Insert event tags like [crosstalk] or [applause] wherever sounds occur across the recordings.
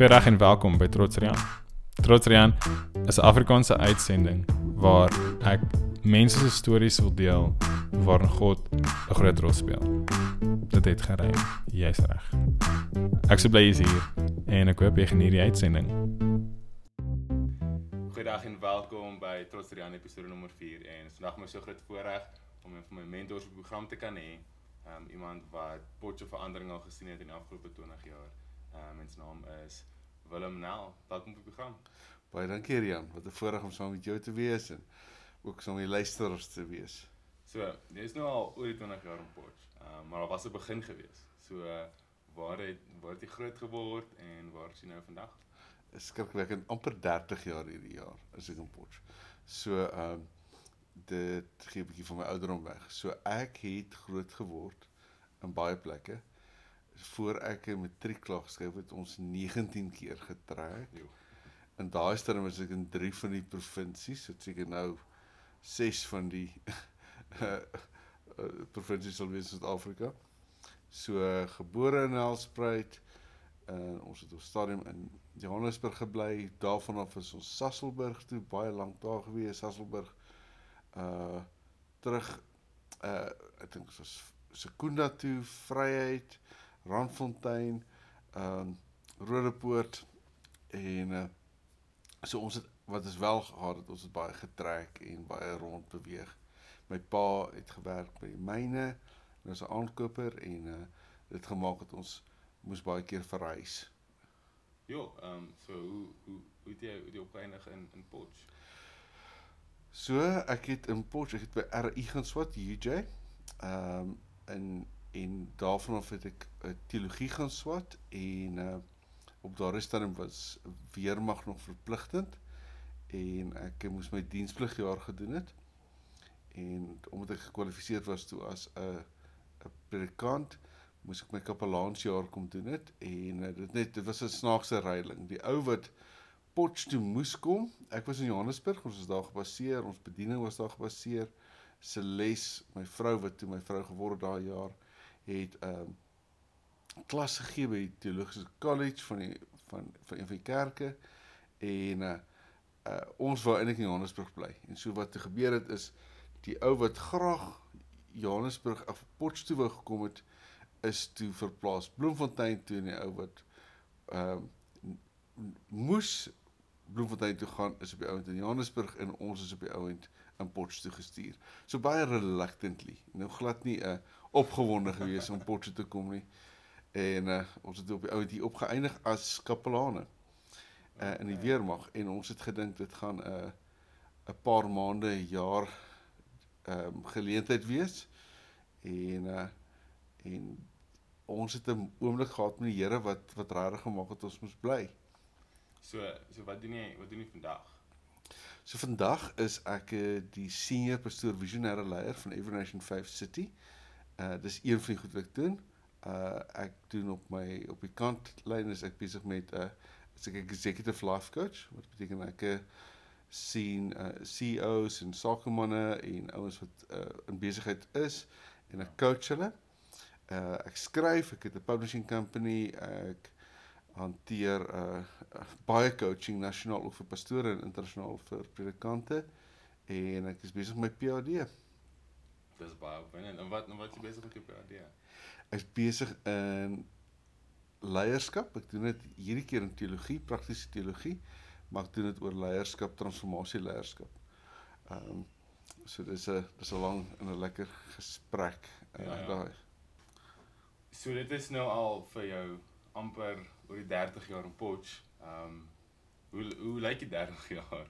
Goeiedag en welkom by Trotsrian. Trotsrian is 'n Afrikaanse uitsending waar ek mense se stories wil deel waarin God 'n groot rol speel. Dit het gerei. Jy's reg. Ek sou bly jy's hier en ek hoop jy geniet die uitsending. Goeiedag en welkom by Trotsrian episode nommer 4 en vandag my so groot voorreg om een van my mentors op die program te kan hê. Um iemand wat potjie verandering al gesien het in die afgelope 20 jaar. Um mens naam is Willem Nel. Welkom op die program. Baie dankie Rian, wat 'n voorreg om saam met jou te wees en ook saam met die luisteraars te wees. So, jy is nou al oor die 20 jaar in Potch. Um maar daar was 'n begin gewees. So uh, waar het waar het jy groot geword en waar is jy nou vandag? Is skrikwekkend amper 30 jaar hierdie jaar as ek in Potch. So ehm um, dit gee 'n bietjie van my ouderdom weg. So ek het groot geword in baie plekke. Voor ek 'n matriek klaar geskryf het, ons 19 keer getrek. Jo. In daai stadium was ek in 3 van die provinsies, so seker nou 6 van die [laughs] uh, provinsies sal wees in Suid-Afrika. So uh, gebore in Nelspruit en ons het op stadium in Johannesburg gebly. Daarvan af is ons Sasolburg toe baie lank daar gewees, Sasolburg. Uh terug uh ek dink dit was Sekunda toe, Vryheid, Randfontein, ehm um, Rodepoort en uh so ons het wat is wel gehad het ons het baie getrek en baie rond beweeg. My pa het gewerk by die myne, hy was 'n aankoper en uh dit gemaak het ons moes baie keer verhuis. Jo, ehm so hoe hoe hoe het jy hoe jy opgeëindig in in Potch? So ek het in Potch, ek het by RU gaan swat UJ. Ehm um, in en daarvan af het ek 'n teologie gaan swat en uh op daardie stadium was weermag nog verpligtend en ek moes my dienspligjaar gedoen het en omdat ek gekwalifiseer was toe as 'n 'n predikant moes ek my kapelaansjaar kom doen het en uh, dit net dit was 'n snaakse reiling. Die ou wat Potch toe moes kom ek was in Johannesburg ons was daar gebaseer ons bediening was daar gebaseer. Celeste my vrou wat toe my vrou geword daai jaar het ehm um, klas gegee by die teologiese college van die van van een van die kerke en uh, uh ons wou eintlik in Johannesburg bly. En so wat het gebeur het is die ou wat graag Johannesburg af Potchefstroom wou gekom het is toe verplaas Bloemfontein toe en die ou wat ehm uh, moes Bloemfontein toe gaan is op die ouend in Johannesburg en ons is op die ouend in Potchefstroom gestuur. So baie reluctantly. Nou glad nie 'n uh, opgewonde gewees om Potchefstroom te kom nie. En uh, ons het op die oud hier opgeëindig as kapelane uh, in die weermag en ons het gedink dit gaan 'n uh, 'n paar maande jaar ehm um, geleentheid wees en uh, en ons het 'n oomblik gehad met die Here wat wat regtig gemaak het ons moes bly. So so wat doen jy wat doen jy vandag? So vandag is ek uh, die senior pastoor visionêre leier van Every Nation 5 City. Uh dis een van die goed wat ek doen uh ek doen op my op die kantlyn is ek besig met 'n uh, is ek executive life coach wat beteken ek uh, sien uh CEOs en sakemanne en ouens wat uh in besigheid is en ek coach hulle. Uh ek skryf, ek het 'n publishing company, ek hanteer uh baie coaching nasionaal vir pastore en internasionaal vir predikante en ek is besig met my PhD. Dis baie opwindend. En wat en wat jy besig met jou PhD? Ek is besig in leierskap. Ek doen dit hierdie keer in teologie, praktiese teologie, maar ek doen dit oor leierskap, transformasie leierskap. Ehm um, so dis 'n dis 'n lang en 'n lekker gesprek uh, Ja, ja. daai. So dit is nou al vir jou amper oor die 30 jaar in Potch. Ehm um, hoe hoe lyk die 30 jaar?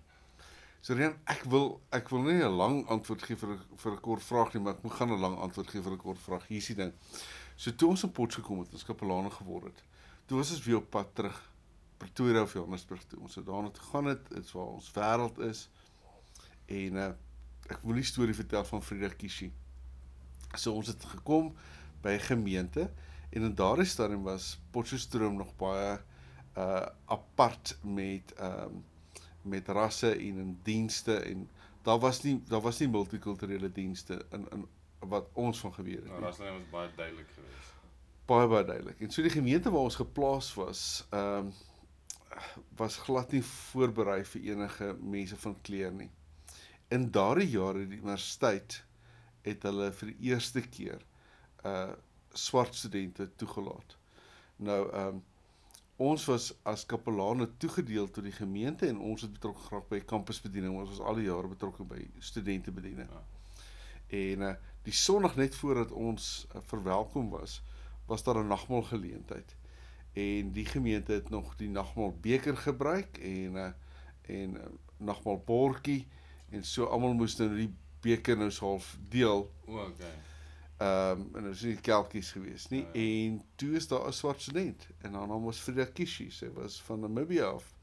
So Rian, ek wil ek wil nie 'n lang antwoord gee vir vir 'n kort vraag nie, maar ek moet gaan 'n lang antwoord gee vir 'n kort vraag. Hier is die ding. So toe ons in Potch gekom het, ons kapelane geword het. Toe was ons weer op pad terug Pretoria of Johannesburg toe. Ons het daarna toe het, dit is waar ons wêreld is. En uh ek wil die storie vertel van Friedrich Kishi. So ons het gekom by gemeente en in daardie stadium was Potchefstroom nog baie uh apart met ehm um, met rasse en in dienste en daar was nie daar was nie multikulturele dienste in in wat ons van geweet het Nou. Raslyn was baie duidelik geweest. Baie baie duidelik. En so die gemeente waar ons geplaas was, ehm um, was glad nie voorberei vir enige mense van kleur nie. In daardie jare die universiteit het hulle vir die eerste keer uh swart studente toegelaat. Nou ehm um, ons was as kapelane toegedeel tot die gemeente en ons het betrokke geraak by kampusbediening. Ons was al die jare betrokke by studentebediening. Ja. En uh die Sondag net voordat ons uh, verwelkom was, was daar 'n nagmaal geleentheid. En die gemeente het nog die nagmaal beker gebruik en uh en uh, nagmaal bordjie en so almal moes nou die beker nou half deel. O, okay. Ehm um, en dit was nie kelkies gewees nie. Ja. En toe is daar 'n swart student en haar naam was Frida Kishi. Sy was van Namibia af.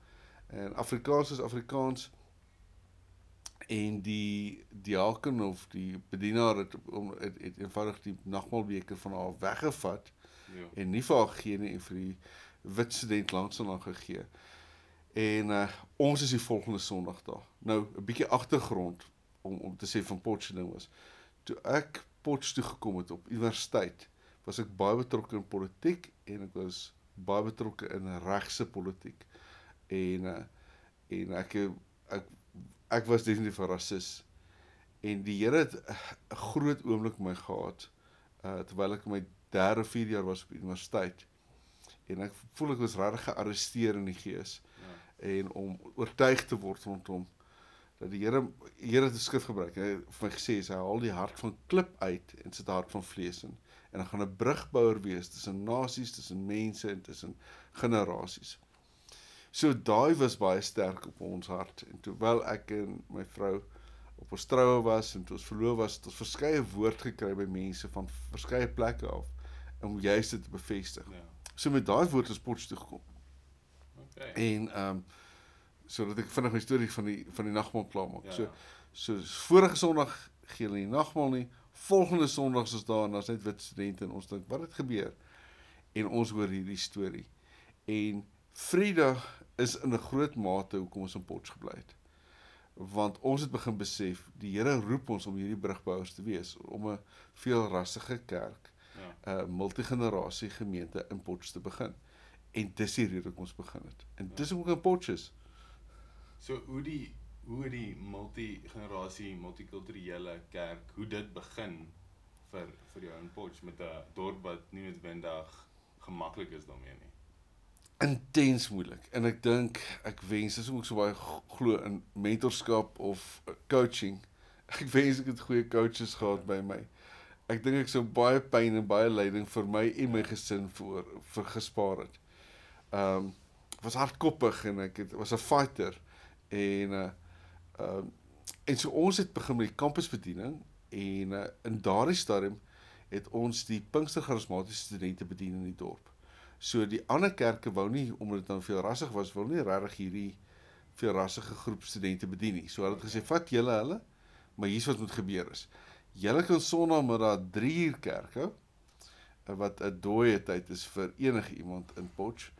En Afrikaans is Afrikaans. En die diaken of die bedienaar het om het, het eenvoudig die nagmaalbeker van haar weggevat Ja. en nie vir haar gegee nie en vir die wit student langs aan haar gegee. En uh, ons is die volgende Sondag daar. Nou 'n bietjie agtergrond om om te sê van Potchefstroom was. Toe ek Potchefstroom toe gekom het op universiteit, was ek baie betrokke in politiek en ek was baie betrokke in regse politiek. En uh, en ek ek ek was definitief 'n rasis. En die Here het 'n groot oomblik my gehad uh terwyl ek my derde 4 jaar was op universiteit. En ek voel ek was regtig gearresteer in die gees Ja. en om oortuig te word rondom dat die Here Here het 'n skrif gebruik. Hy het vir my gesê hy haal die hart van klip uit en sit 'n hart van vlees in. En dan gaan 'n brugbouer wees tussen nasies, tussen mense en tussen generasies. So daai was baie sterk op ons hart en terwyl ek en my vrou op ons troue was en toe ons verloof was, het ons verskeie woord gekry by mense van verskeie plekke af om juist dit te bevestig. Ja. So met daai woord is Potch toe gekom. Okay. En ehm um, sodat ek vinnig my storie van die van die nagmaal klaar maak. Ja. So so vorige Sondag gee hulle die nagmaal nie. Volgende Sondag is daar en daar's net wit studente en ons dink wat het gebeur? En ons hoor hierdie storie. En Vrydag is in 'n groot mate hoekom ons in Potch gebly het. Want ons het begin besef die Here roep ons om hierdie brugbouers te wees om 'n veelrassige kerk, Ja. 'n multigenerasie gemeente in Potch te begin. En dis die rede hoekom ons begin het. En dis hoekom in Potch is. So hoe die hoe die multi-generasie multikulturele kerk hoe dit begin vir vir jou in Potch met 'n dorp wat nie noodwendig gemaklik is daarmee nie. intens moeilik en ek dink ek wens dis ook so baie glo in mentorskap of coaching. [laughs] Ek wens ek het goeie coaches gehad by my. Ek dink ek sou baie pyn en baie lyding vir my en my gesin voor vir gespaar het. Ehm um, was hardkoppig en ek het was 'n fighter en uh ehm um, en so ons het begin met die kampusbediening en uh, in daardie stadium het ons die Pinkster Charismatiese studente bedien in die dorp. So die ander kerke wou nie omdat dit dan veel rassig was, wou nie regtig hierdie veel rassige groep studente bedien nie. So hulle het gesê vat julle hulle, maar hier's wat moet gebeur is. Julle kan Sondagmiddag 3 uur kerk hou wat 'n dooie tyd is vir enige iemand in Potch.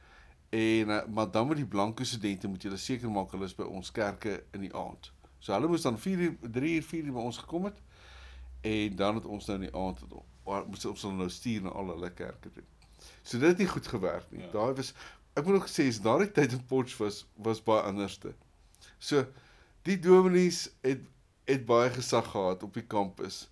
En uh, maar dan met die blanke studente moet julle seker maak hulle is by ons kerke in die aand. So hulle moes dan 4 uur 3 uur 4 uur by ons gekom het en dan het ons nou in die aand het moes ons hulle nou stuur na al hulle kerke toe. So dit het nie goed gewerk nie. Ja. Ja. Daai was ek moet ook sê is daardie tyd in Potch was was baie anderste. So die dominees het het baie gesag gehad op die kampus.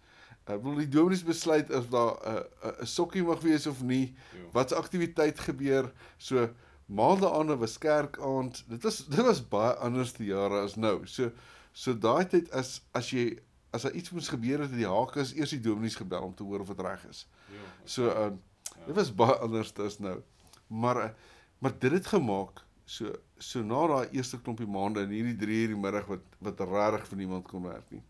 Ek bedoel die dominees besluit of daar 'n uh, 'n uh, sokkie mag wees of nie. Jo. Wat se aktiwiteit gebeur. So maandaande was kerkaand. Dit was dit was baie anders die jare as nou. So so daai tyd as as jy as daar iets moes gebeur het, het die hakas eers die dominees gebel om te hoor of dit reg is. Jo. So ehm um, Ja. dit was baie anders as nou. Maar eh, maar dit het gemaak so so na daai eerste klompie maande in hierdie 3 uur die middag wat wat regtig vir niemand kon werk nie.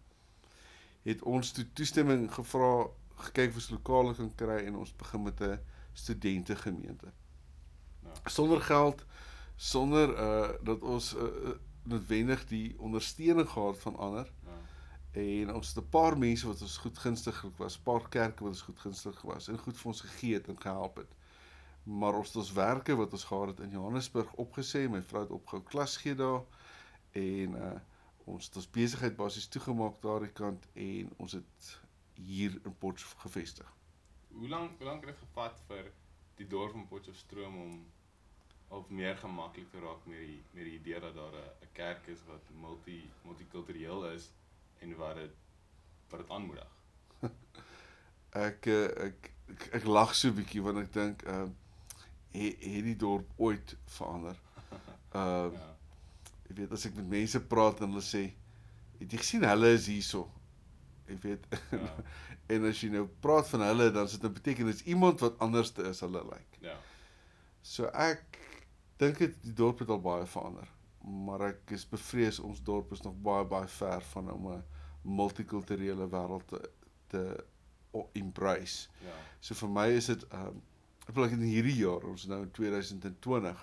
Het ons toe toestemming gevra, gekyk of ons lokale kan kry en ons begin met 'n studente gemeente. Ja. Sonder geld, sonder uh dat ons uh, uh, noodwendig die ondersteuning gehad van ander Ja. en ons het 'n paar mense wat ons goed gunstig was, paar kerke wat ons goed gunstig was en goed vir ons gegee het en gehelp het. Maar ons het ons werke wat ons gehad het in Johannesburg opgesê, my vrou het opgehou klas gee daar en uh ons het ons besigheid basies toegemaak daardie kant en ons het hier in Potch gevestig. Hoe lank hoe lank het dit gevat vir die dorp van Potchefstroom om of meer gemaklik te raak met die met die idee dat daar 'n kerk is wat multi multikultureel is en wat dit wat dit aanmoedig. [laughs] Ek eh, ek ek, ek lag so bietjie want ek dink ehm uh, het, het die dorp ooit verander. [laughs] Ehm uh, Ja. Jy weet as ek met mense praat en hulle sê het jy gesien hulle is hierso. Jy weet. [laughs] Ja. en as jy nou praat van hulle dan sit dit beteken dit is iemand wat anders te is hulle lyk. Like. Ja. So ek dink dit die dorp het al baie verander. Maar ek is bevrees ons dorp is nog baie baie ver van om 'n multikulturele wêreld te te embrace. Ja. So vir my is dit ehm um, ek wil ek in hierdie jaar, ons nou in 2020,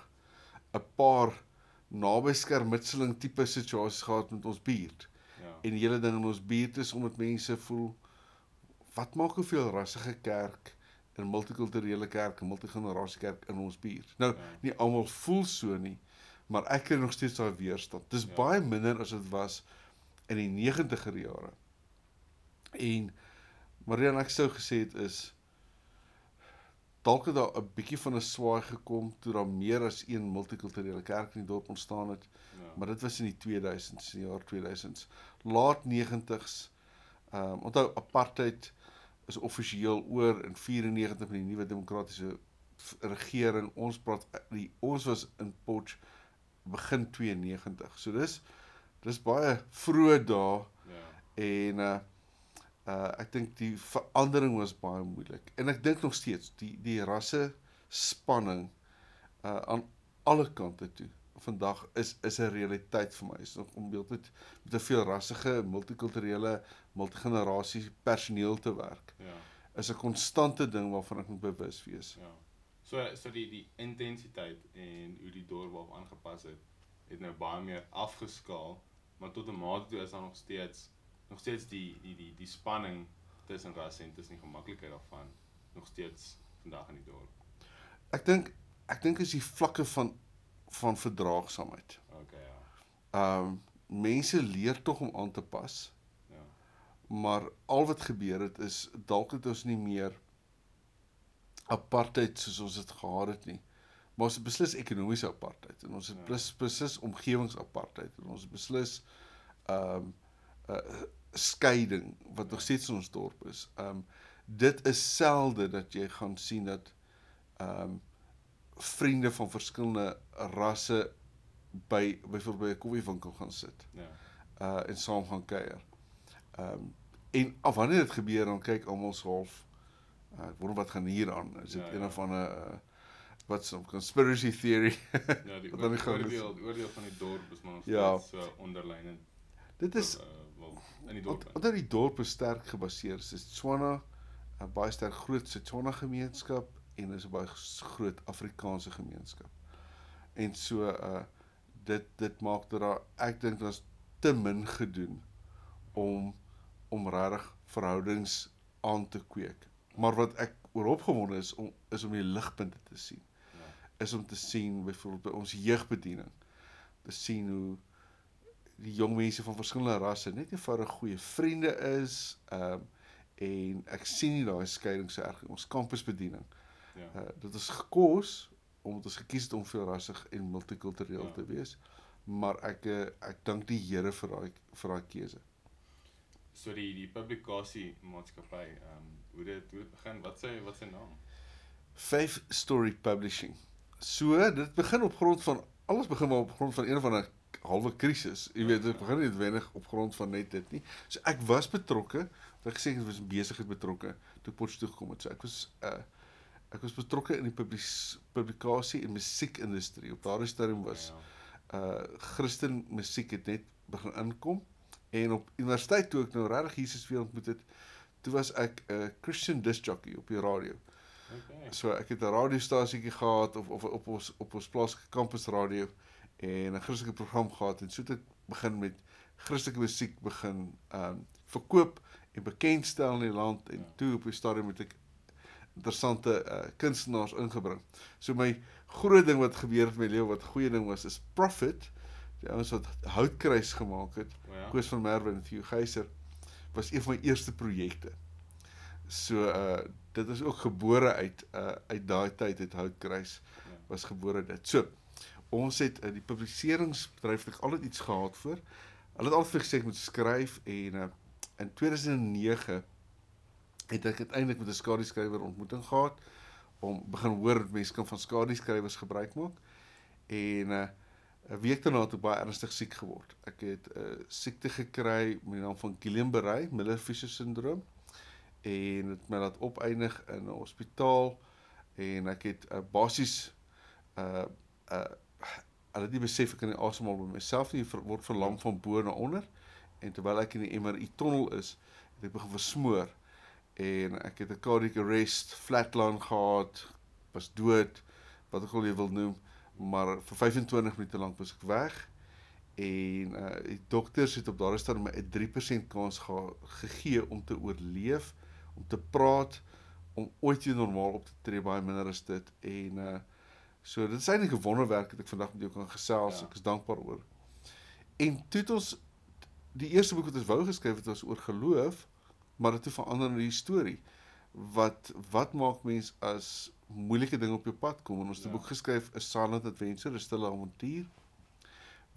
'n paar naby skermutseling tipe situasies gehad met ons buurt. En die hele ding in ons buurt is omdat mense voel wat maak hoeveel rassige kerk 'n multikulturele kerk, 'n multigenerasie kerk in ons buurt. Nou, Ja. nie almal voel so nie, maar ek kry nog steeds daai weerstand. Dis Ja. baie minder as dit was in die 90er jare. En Marian ek sou gesê het is dalk het daar 'n bietjie van 'n swaai gekom toe daar meer as een multikulturele kerk in die dorp ontstaan het, Ja. maar dit was in die 2000s, die jaar 2000s, laat 90s. Ehm um, onthou apartheid is offisieel oor in 94 met die nuwe demokratiese regering. Ons praat die ons was in Potch begin 92. So dis dis baie vroeë dae Ja. en uh uh ek dink die verandering was baie moeilik. En ek dink nog steeds die die rasse spanning uh aan alle kante toe vandag is is 'n realiteit vir my. Is nog om beeld met met 'n veel rassige, multikulturele, multigenerasie personeel te werk. Ja. Is 'n konstante ding waarvan ek moet bewus wees. Ja. So so die die intensiteit en hoe die dorp op aangepas het, het nou baie meer afgeskaal, maar tot 'n mate toe is daar nog steeds nog steeds die die die die spanning tussen rasse en tussen die gemaklikheid daarvan nog steeds vandag in die dorp. Ek dink ek dink is die vlakke van van verdraagsaamheid. Okay, ja. Ehm um, mense leer tog om aan te pas. Ja. Maar al wat gebeur het is dalk het ons nie meer apartheid soos ons dit gehad het nie. Maar ons het beslis ekonomiese apartheid en ons het Ja. beslis omgewingsapartheid en ons beslis ehm um, 'n uh, skeiding wat nog steeds in ons dorp is. Ehm um, dit is selde dat jy gaan sien dat ehm um, vriende van verskillende rasse by byvoorbeeld by 'n koffiewinkel gaan sit Ja. uh en saam gaan kuier. Ehm um, en af wanneer dit gebeur dan kyk almal so half uh, ek wonder wat gaan hier aan. Is dit Ja, een ja. of ander uh, wat so conspiracy theory? [laughs] Ja, die [laughs] oordeel, oordeel van die dorp is maar nog Ja. steeds so onderlyn en Dit is uh, wel in die dorp. omdat die dorp is sterk gebaseer is. Is Tswana 'n baie sterk groot Setswana gemeenskap en is 'n baie groot Afrikaanse gemeenskap. En so uh dit dit maak dat daar ek dink daar's te min gedoen om om regtig verhoudings aan te kweek. Maar wat ek oor opgewonde is om is om die ligpunte te sien. Ja. Is om te sien byvoorbeeld by ons jeugbediening te sien hoe die jong mense van verskillende rasse net eenvoudig goeie vriende is. Ehm um, en ek sien nie daai skeiding so erg in ons kampusbediening. Ja. Uh, dit is gekos omdat ons gekies het om veelrassig en multikultureel Ja. te wees. Maar ek uh, ek dank die Here vir daai vir daai keuse. So die die publikasie maatskappy, ehm um, hoe dit hoe dit begin, wat sy wat sy naam? Five Story Publishing. So dit begin op grond van alles begin maar op grond van een van 'n halwe krisis. Jy weet dit begin nie wenig op grond van net dit nie. So ek was betrokke, wat ek gesê het was besigheid betrokke toe Potchefstroom gekom het. So ek was uh ek was betrokke in die publis, publikasie en musiekindustrie. Op daardie stadium was Ja. uh Christen musiek het net begin inkom en op universiteit toe ek nou regtig Jesus weer ontmoet het, toe was ek 'n uh, Christian disc jockey op die radio. Okay. So ek het 'n radiostasietjie gehad of of op ons op ons plaaslike kampusradio en 'n Christelike program gehad en so het ek begin met Christelike musiek begin ehm um, verkoop en bekendstel in die land en Ja. toe op die stadium het ek interessante uh, kunstenaars ingebring. So my groot ding wat gebeur het in my lewe wat goeie ding was is Prophet, die ouens wat houtkruis gemaak het. O ja. Koos van Merwe en Theo Geyser was een van my eerste projekte. So uh dit is ook gebore uit uh uit daai tyd het Houtkruis was gebore dit. So, ons het uh, die publiseringsbedryf het altyd iets gehad vir. Hulle het altyd gesê ek moet skryf en uh, in 2009 het ek uiteindelik met 'n skadu-skrywer ontmoeting gehad om begin hoor dat mense kan van skadu-skrywers gebruik maak. En uh 'n week daarna het ek baie ernstig siek geword. Ek het 'n uh, siekte gekry met die naam van Guillain-Barré, Miller-Fisher syndroom en dit my laat opeindig in 'n hospitaal en ek het 'n uh, basies uh uh hulle het nie besef ek kan nie asemhaal by myself nie, word verlam van bo na onder. En terwyl ek in die MRI tonnel is, het ek begin versmoor. En ek het 'n cardiac arrest, flatline gehad, was dood, wat ek al jy wil noem, maar vir 25 minute lank was ek weg. En uh die dokters het op daardie stadium 'n 3% kans ge gegee om te oorleef, om te praat, om ooit weer normaal op te tree, baie minder as dit. En uh so dit is eintlik 'n wonderwerk dat ek vandag met jou kan gesels. Ja. Ek is dankbaar oor. En toe het ons die eerste boek wat ons wou geskryf het was oor geloof maar dit het verander in die storie. Wat wat maak mens as moeilike dinge op jou pad kom en ons het 'n ja. boek geskryf, 'n Silent Adventure, 'n stille avontuur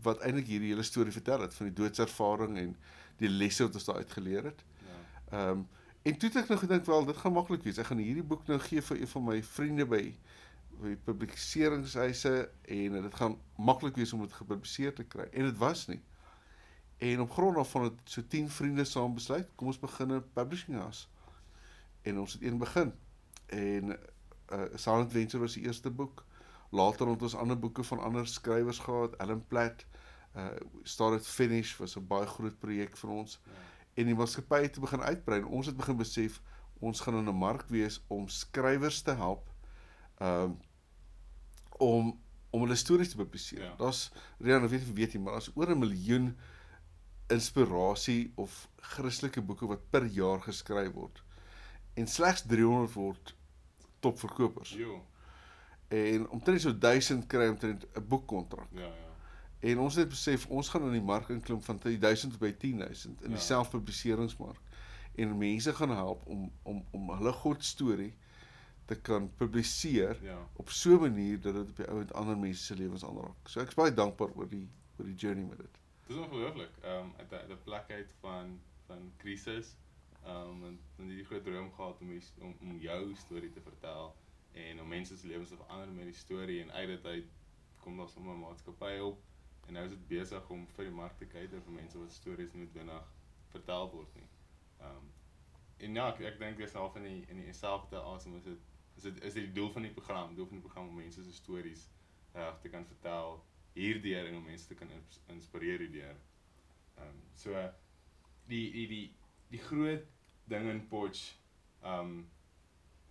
wat eintlik hierdie hele storie vertel het van die doodservaring en die lesse wat ons daar uitgeleer het. Ja. Ehm um, en toe het ek nou gedink wel dit gaan maklik wees. Ek gaan hierdie boek nou gee vir een van my vriende by by publiseringshuise en dit gaan maklik wees om dit gepubliseer te kry. En dit was nie. En op grond daarvan het so 10 vriende saam besluit, kom ons begin 'n publishing house. En ons het een begin. En uh Silent Venture was die eerste boek. Later het ons ander boeke van ander skrywers gehad, Ellen Platt, uh Started Finish was 'n baie groot projek vir ons. Ja. En die maatskappy het begin uitbrei. Ons het begin besef ons gaan in 'n mark wees om skrywers te help um om om hulle stories te publiseer. Ja. Daar's Rian, ek weet nie of jy weet nie, maar daar's oor 'n miljoen inspirasie of Christelike boeke wat per jaar geskryf word. En slegs 300 word topverkopers. Jo. En omtrent so 1000 kry omtrent 'n boekkontrak. Ja, ja. En ons het besef ons gaan in die mark inklim van 1000 by 10000 in ja. die selfpubliseringsmark en mense gaan help om om om hulle God storie te kan publiseer ja. op so 'n manier dat dit op die ou en ander mense se lewens aanraak. So ek is baie dankbaar oor die oor die journey met dit. Dis ongelooflik. Ehm um, uit 'n plek uit van van krisis. Ehm um, en en die groot droom gehad om, om om jou storie te vertel en om mense se lewens te verander met die storie en uit dit uit kom daar sommer 'n maatskappy op en nou is dit besig om vir die mark te kyk vir mense wat stories nie noodwendig vertel word nie. Ehm um, en ja, ek, ek dink dis half in die in dieselfde asem is dit is dit is dit die doel van die program, doel van die program om mense se stories reg uh, te kan vertel hierdeur en om mense te kan inspireer hierdeur. Ehm um, so die die die die groot ding in Potch ehm um,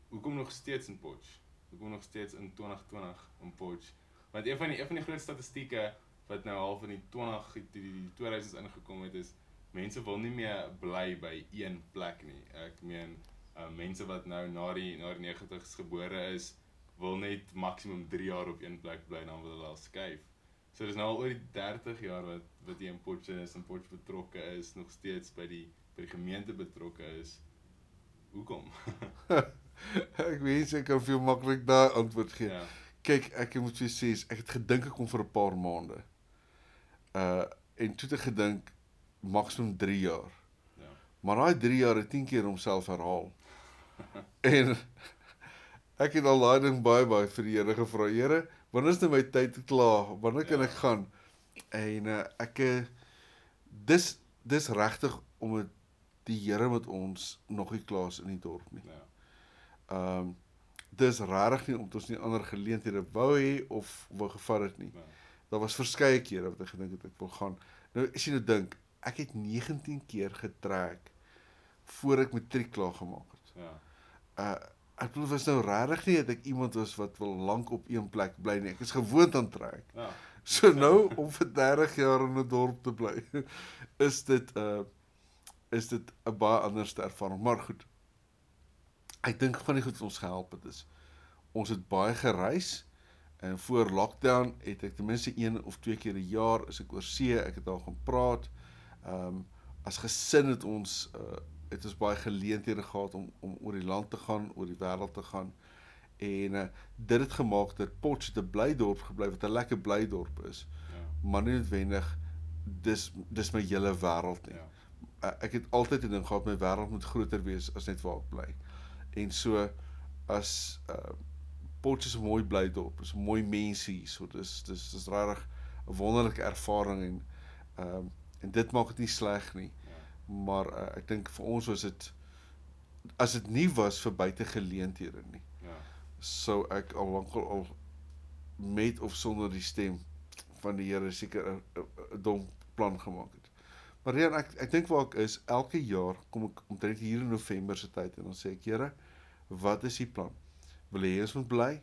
hoekom nog steeds in Potch? Hoekom nog steeds in 2020 in Potch? Want een van die een van die groot statistieke wat nou half in die 20 die, die, die 2000s ingekom het is mense wil nie meer bly by een plek nie. Ek meen uh, mense wat nou na die na die 90's gebore is wil net maksimum 3 jaar op een plek bly en dan wil hulle al skuif. So dis nou al oor die 30 jaar wat wat jy in Potchefstroom is en Potchefstroom betrokke is, nog steeds by die by die gemeente betrokke is. Hoekom? [laughs] ek weet ek kan veel maklik daai antwoord gee. Ja. Kyk, ek moet vir sê ek het gedink ek kom vir 'n paar maande. Uh en toe het ek gedink maksimum 3 jaar. Ja. Maar daai 3 jaar het 10 keer homself herhaal. [laughs] en ek het al daai ding baie baie vir die Here gevra. Here, wanneer is nou my tyd klaar? Wanneer kan ja. ek gaan? En uh, ek uh, dis dis regtig om het, die Here met ons nog nie klaar is in die dorp nie. Ja. Ehm um, dis regtig nie om ons nie ander geleenthede wou hê of wou gevat het nie. Ja. Daar was verskeie kere wat ek gedink het ek wil gaan. Nou as jy nou dink, ek het 19 keer getrek voor ek matriek klaar gemaak. Ja. Uh ek bedoel was nou regtig nie dat ek iemand was wat wil lank op een plek bly nie. Ek is gewoond aan trek. Ja. So nou om vir 30 jaar in 'n dorp te bly, [laughs] is dit 'n uh, is dit 'n baie ander ervaring, maar goed. Ek dink van die goed wat ons gehelp het is ons het baie gereis en voor lockdown het ek ten minste een of twee keer 'n jaar as ek oor see, ek het daar gaan praat. Ehm um, as gesin het ons uh, het ons baie geleenthede gehad om om oor die land te gaan, oor die wêreld te gaan. En uh, dit het gemaak dat Potchefstroom 'n bly dorp gebly wat 'n lekker bly dorp is. Ja. Maar nie noodwendig dis dis my hele wêreld nie. Ja. Uh, ek het altyd 'n ding gehad my wêreld moet groter wees as net waar ek bly. En so as uh Potchefstroom 'n mooi bly dorp, is mooi mense hier. So dis dis dis regtig 'n wonderlike ervaring en ehm um, en dit maak dit nie sleg nie. Ja. Maar uh, ek dink vir ons was dit as dit nie was vir buite geleenthede nie, Ja. sou ek al lankal al met of sonder die stem van die Here seker 'n 'n dom plan gemaak het. Maar Rian, ek ek dink waar ek is, elke jaar kom ek omtrent hier in November se tyd en dan sê ek, Here, wat is die plan? Wil jy ons moet bly?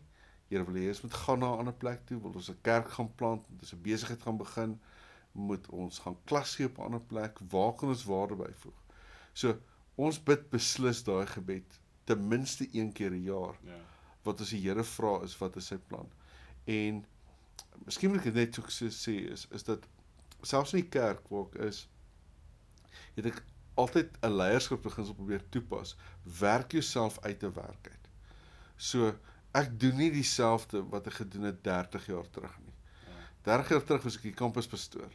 Here, wil jy hê ons moet gaan na 'n ander plek toe? Wil ons 'n kerk gaan plant? Ons 'n besigheid gaan begin? Moet ons gaan klas gee op 'n ander plek? Waar kan ons waarde byvoeg? So, ons bid beslis daai gebed ten minste een keer 'n jaar Ja. wat ons die Here vra is wat is sy plan. En miskien moet ek net so so sê is is dat selfs in die kerk waar ek is het ek altyd 'n leierskapsbeginsel probeer toepas. Werk jouself uit te werk uit. So ek doen nie dieselfde wat ek gedoen het 30 jaar terug nie. Ja. 30 jaar terug was ek die kampuspastoor.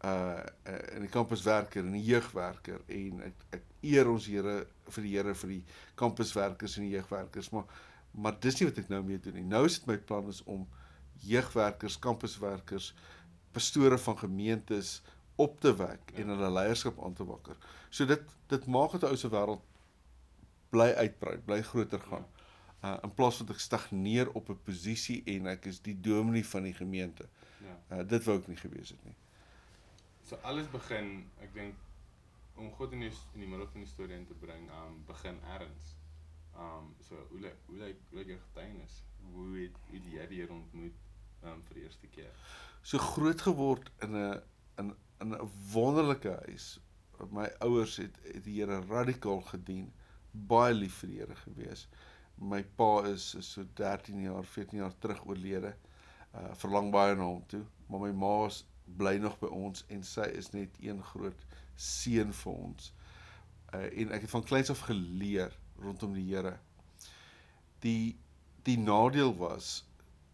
Uh uh, in die kampuswerker en die jeugwerker en ek ek eer ons Here vir die Here vir die kampuswerkers en die jeugwerkers, maar maar dis nie wat ek nou mee doen nie. Nou is dit my plan is om jeugwerkers, kampuswerkers, pastore van gemeentes op te wek en hulle leierskap aan te wakker. So dit dit maak dat 'n ou se wêreld bly uitbrei, bly groter gaan. Uh in plaas van dat ek stagneer op 'n posisie en ek is die dominee van die gemeente. Ja. Uh dit wou ek nie gewees het nie. So alles begin, ek dink om God in die in die middel van die storie in te bring, um begin ergens. Um so hoe lyk hoe lyk hoe lyk jou getuienis? Hoe het hoe die Here ontmoet um vir die eerste keer? So groot geword in 'n in in 'n wonderlike huis. My ouers het, het die Here radikaal gedien, baie lief vir die Here gewees. My pa is, so 13 jaar, 14 jaar terug oorlede. Uh verlang baie na hom toe, maar my ma is bly nog by ons en sy is net een groot seën vir ons. Uh en ek het van kleins af geleer rondom die Here. Die die nadeel was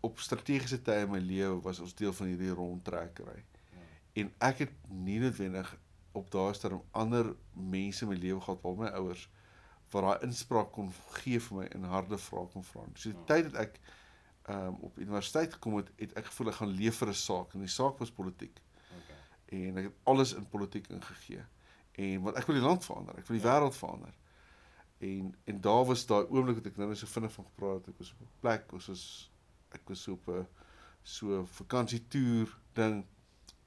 op strategiese tye in my lewe was ons deel van hierdie rondtrekkery. Ja. En ek het nie noodwendig op daai stadium ander mense in my lewe gehad, behalwe my ouers, wat daai inspraak kon gee vir my en harde vrae kon vra. So die Ja. tyd dat ek ehm um, op universiteit gekom het, het ek gevoel ek gaan leef vir 'n saak en die saak was politiek. Okay. En ek het alles in politiek ingegee. En want ek wil die land verander, ek wil die Ja. wêreld verander. En en daar was daai oomblik wat ek nou net so vinnig van gepraat het, ek was op 'n plek, ons was ek was so op 'n so vakansietoer ding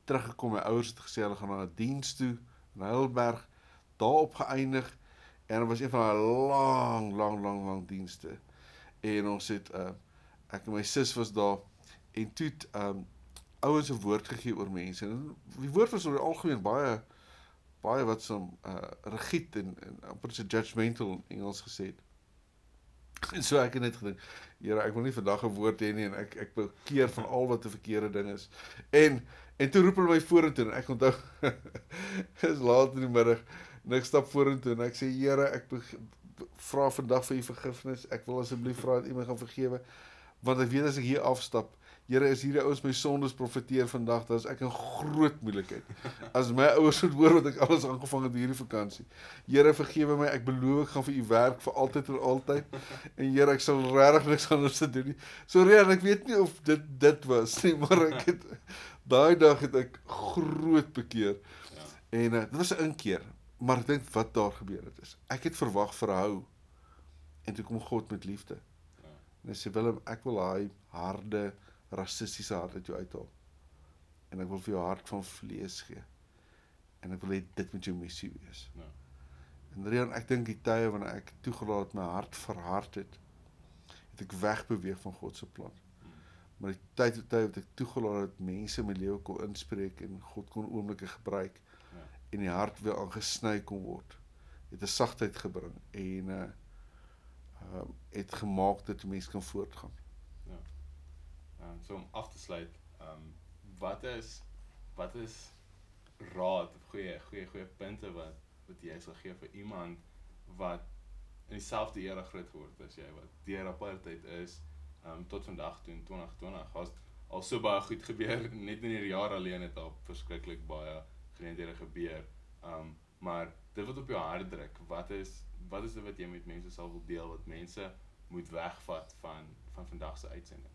teruggekom. My ouers het gesê hulle gaan na 'n diens toe in Heidelberg, daarop geëindig en dit was een van daai lang, lang, lang, lang dienste. En ons het uh ek en my sus was daar en toe het um ouens 'n woord gegee oor mense. En die woord was oor die algemeen baie baie wat so uh rigied en en amper so judgmental in Engels gesê het. En so ek het net gedink, Here, ek wil nie vandag 'n woord hê nie en ek ek bekeer van al wat 'n verkeerde ding is. En en toe roep hulle my vorentoe en ek onthou [laughs] is laat in die middag en ek stap vorentoe en ek sê Here, ek vra vandag vir u vergifnis. Ek wil asseblief vra dat u my gaan vergewe want ek weet as ek hier afstap Here is hierdie ouens my sondes profeteer vandag, dan is ek in groot moeilikheid. [laughs] As my ouers moet hoor wat ek alles aangevang het hierdie vakansie. Here vergewe my, ek beloof ek gaan vir u werk vir altyd en altyd. En Here, ek sal regtig niks anders te doen nie. Sorry, en ek weet nie of dit dit was nie, [laughs] maar ek het daai dag het ek groot bekeer. Ja. En uh, dit was 'n inkeer, maar ek dink wat daar gebeur het is, ek het verwag verhou en toe kom God met liefde. En hy sê Willem, ek wil daai harde rassistiese hart uit jou uithaal. En ek wil vir jou hart van vlees gee. En ek wil hê dit moet jou missie wees. Ja. En Rian, ek dink die tye wanneer ek toegelaat my hart verhard het, het ek wegbeweeg van God se plan. Maar die tyd tot tyd wat ek toegelaat het mense my lewe kon inspreek en God kon oomblikke gebruik Ja. en die hart weer aangesny kon word, het 'n sagtheid gebring en uh um, het gemaak dat 'n mens kan voortgaan. Um, so om af te sluit, um wat is wat is raad goeie goeie goeie punte wat wat jy sal gee vir iemand wat in dieselfde era groot geword as jy wat deur apartheid is um tot vandag toe in 2020 was al so baie goed gebeur [laughs] net in hierdie jaar alleen het al verskriklik baie geleenthede gebeur. Um maar dit wat op jou hart druk, wat is wat is dit wat jy met mense sal wil deel wat mense moet wegvat van van vandag se uitsending?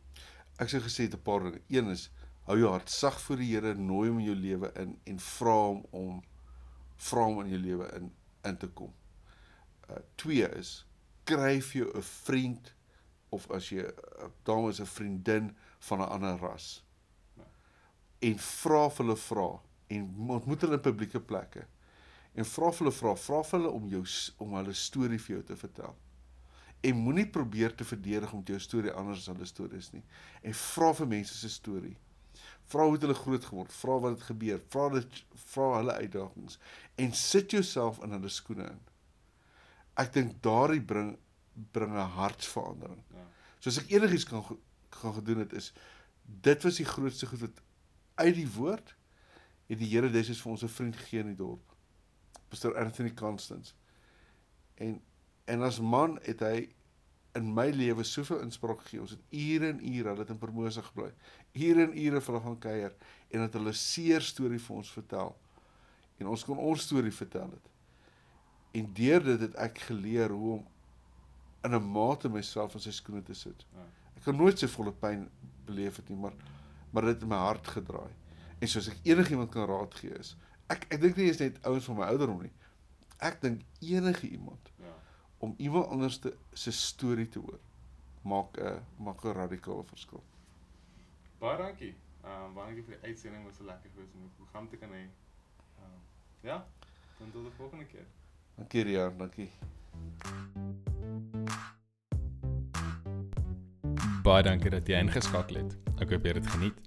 Ek sê gesê 'n paar dinge. Een is hou jou hart sag vir die Here, nooi hom in jou lewe in en vra hom om vra hom in jou lewe in in te kom. Uh twee is kry vir jou 'n vriend of as jy 'n dame is 'n vriendin van 'n ander ras. En vra vir hulle vra en ontmoet hulle in publieke plekke. En vra vir hulle vra, vra vir hulle om jou om hulle storie vir jou te vertel. En moenie probeer te verdedig om jou storie anders as hulle stories nie. En vra vir mense se storie. Vra hoe het hulle groot geword? Vra wat het gebeur? Vra dit vra hulle uitdagings en sit jouself in hulle skoene in. Ek dink daardie bring bring 'n hartsverandering. Ja. So as ek enigiets kan gaan gedoen het is dit was die grootste goed wat uit die woord het die Here dis vir ons 'n vriend gegee in die dorp. Pastor Anthony Constance. En en as man het hy in my lewe soveel inspraak gegee. Ons het ure en ure hulle het in Promosa gebly. Ure en ure vir hulle gaan kuier en het hulle seer storie vir ons vertel. En ons kon ons storie vertel het. En deur dit het ek geleer hoe om in 'n mate myself in sy skoene te sit. Ja. Ek kan nooit sy volle pyn beleef het nie, maar maar dit het my hart gedraai. En soos ek enigiemand kan raad gee is, ek ek dink nie is net ouens van my ouderdom nie. Ek dink enige iemand Ja. om iemand anders te se storie te hoor maak 'n maak 'n radikale verskil. Baie dankie. Ehm um, baie dankie vir die uitsending. Was so lekker geweest om die program te kan hê. Ehm um, ja. Dan tot die volgende keer. Dankie Rian, dankie. Baie dankie dat jy ingeskakel het. Ek hoop jy het dit geniet.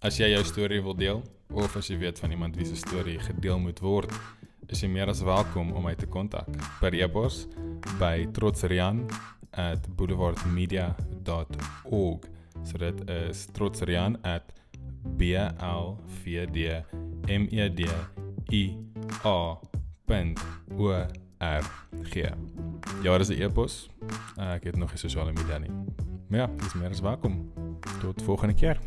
As jy jou storie wil deel of as jy weet van iemand wie se storie gedeel moet word, is jy meer as welkom om my te kontak per e-pos by trotsrian@boulevardmedia.org. So dit is trotsrian@blvd.media.org. Ja, dis 'n e-pos. Ek het nog nie sosiale media nie. Maar ja, dis meer as welkom. Tot volgende keer.